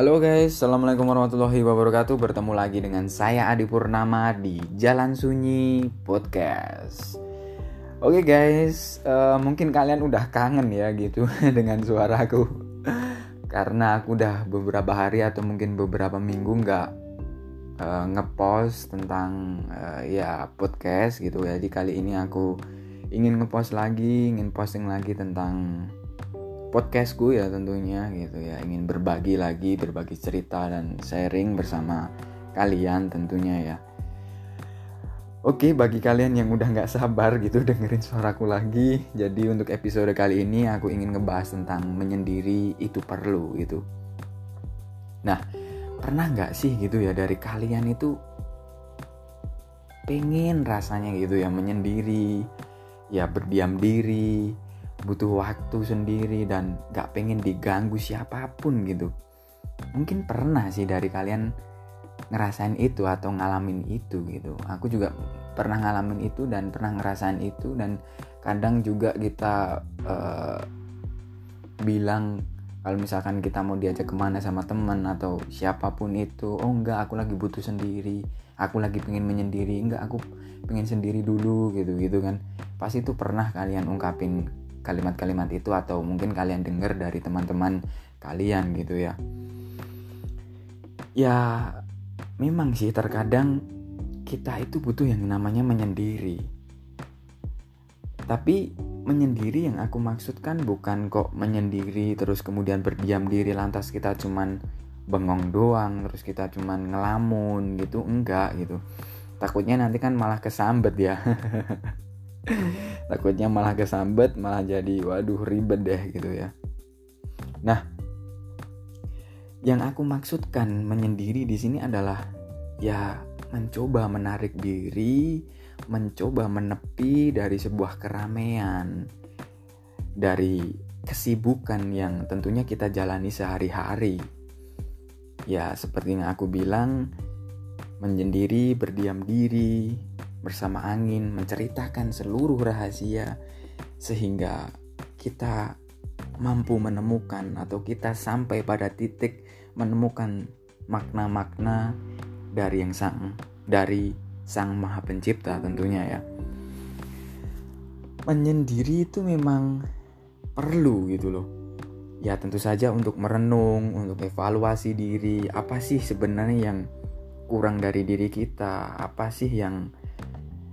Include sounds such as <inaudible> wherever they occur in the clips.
Halo guys, Assalamualaikum warahmatullahi wabarakatuh. Bertemu lagi dengan saya Adi Purnama di Jalan Sunyi Podcast. Oke guys, uh, mungkin kalian udah kangen ya gitu <laughs> dengan suaraku. Karena aku udah beberapa hari atau mungkin beberapa minggu nggak uh, ngepost tentang uh, ya podcast gitu. Jadi kali ini aku ingin ngepost lagi, ingin posting lagi tentang podcastku ya tentunya gitu ya. Ingin berbagi lagi berbagi cerita dan sharing bersama kalian tentunya ya. Oke bagi kalian yang udah nggak sabar gitu <laughs> dengerin suaraku lagi Jadi untuk episode kali ini aku ingin ngebahas tentang menyendiri itu perlu gitu. Nah pernah nggak sih gitu ya dari kalian itu Pengen rasanya gitu ya menyendiri Ya berdiam diri butuh waktu sendiri dan gak pengen diganggu siapa pun gitu. Mungkin pernah sih dari kalian ngerasain itu atau ngalamin itu gitu. Aku juga pernah ngalamin itu dan pernah ngerasain itu dan kadang juga kita uh, bilang kalau misalkan kita mau diajak ke mana sama teman atau siapa pun itu oh enggak aku lagi butuh sendiri aku lagi pengen menyendiri. Enggak aku pengen sendiri dulu gitu gitu kan. Pasti itu pernah kalian ungkapin kalimat-kalimat itu atau mungkin kalian dengar dari teman-teman kalian gitu ya. Ya memang sih terkadang kita itu butuh yang namanya menyendiri. Tapi menyendiri yang aku maksudkan bukan kok menyendiri terus kemudian berdiam diri lantas kita cuman bengong doang terus kita cuman ngelamun gitu enggak gitu. Takutnya nanti kan malah kesambet ya <laughs> takutnya malah kesambet malah jadi waduh ribet deh gitu ya. Nah yang aku maksudkan menyendiri di sini adalah ya mencoba menarik diri mencoba menepi dari sebuah keramaian dari kesibukan yang tentunya kita jalani sehari-hari. Ya seperti yang aku bilang menyendiri berdiam diri bersama angin menceritakan seluruh rahasia sehingga kita mampu menemukan atau kita sampai pada titik menemukan makna-makna dari yang sang dari sang maha pencipta tentunya ya. Menyendiri itu memang perlu gitu loh. Ya tentu saja untuk merenung untuk evaluasi diri apa sih sebenarnya yang kurang dari diri kita? Apa sih yang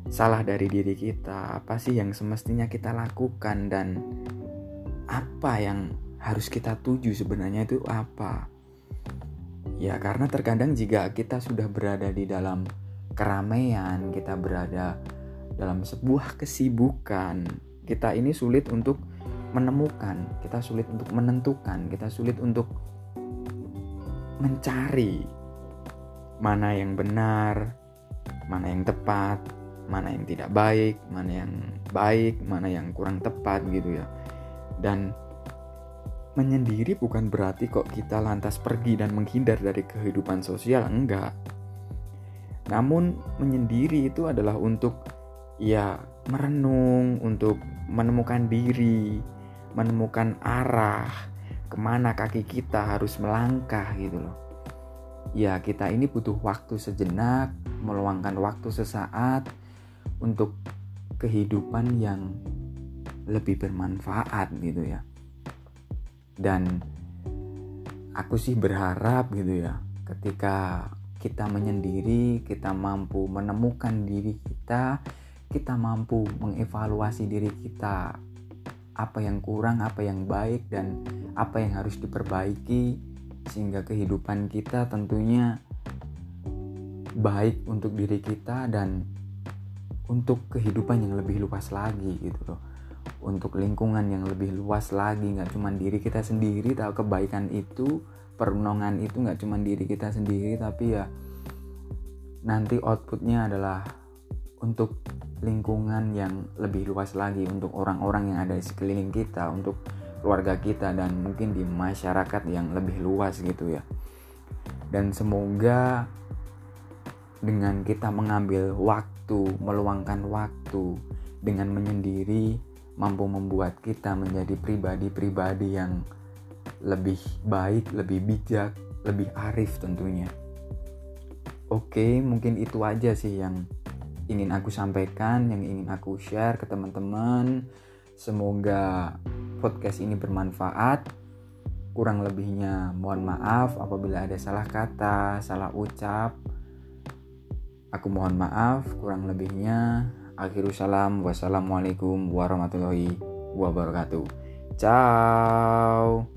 salah dari diri kita, apa sih yang semestinya kita lakukan dan apa yang harus kita tuju sebenarnya itu apa. Ya karena terkadang jika kita sudah berada di dalam keramaian, kita berada dalam sebuah kesibukan, kita ini sulit untuk menemukan, kita sulit untuk menentukan, kita sulit untuk mencari mana yang benar, mana yang tepat, mana yang tidak baik, mana yang baik, mana yang kurang tepat gitu ya. Dan menyendiri bukan berarti kok kita lantas pergi dan menghindar dari kehidupan sosial, enggak. Namun menyendiri itu adalah untuk ya merenung, untuk menemukan diri, menemukan arah, ke mana kaki kita harus melangkah gitu loh. Ya kita ini butuh waktu sejenak, meluangkan waktu sesaat, untuk kehidupan yang lebih bermanfaat gitu ya. Dan aku sih berharap gitu ya ketika kita menyendiri kita mampu menemukan diri kita kita mampu mengevaluasi diri kita apa yang kurang apa yang baik dan apa yang harus diperbaiki sehingga kehidupan kita tentunya baik untuk diri kita dan untuk kehidupan yang lebih luas lagi gitu loh. Untuk lingkungan yang lebih luas lagi nggak cuma diri kita sendiri tahu kebaikan itu permenongan itu nggak cuma diri kita sendiri tapi ya nanti outputnya adalah untuk lingkungan yang lebih luas lagi untuk orang-orang yang ada di sekeliling kita untuk keluarga kita dan mungkin di masyarakat yang lebih luas gitu ya. Dan semoga dengan kita mengambil waktu, meluangkan waktu dengan menyendiri mampu membuat kita menjadi pribadi-pribadi yang lebih baik, lebih bijak, lebih arif tentunya. Oke, mungkin itu aja sih yang ingin aku sampaikan, yang ingin aku share ke teman-teman. Semoga podcast ini bermanfaat. Kurang lebihnya mohon maaf apabila ada salah kata, salah ucap. Aku mohon maaf, kurang lebihnya. Akhirul salam, wassalamualaikum warahmatullahi wabarakatuh. Ciao.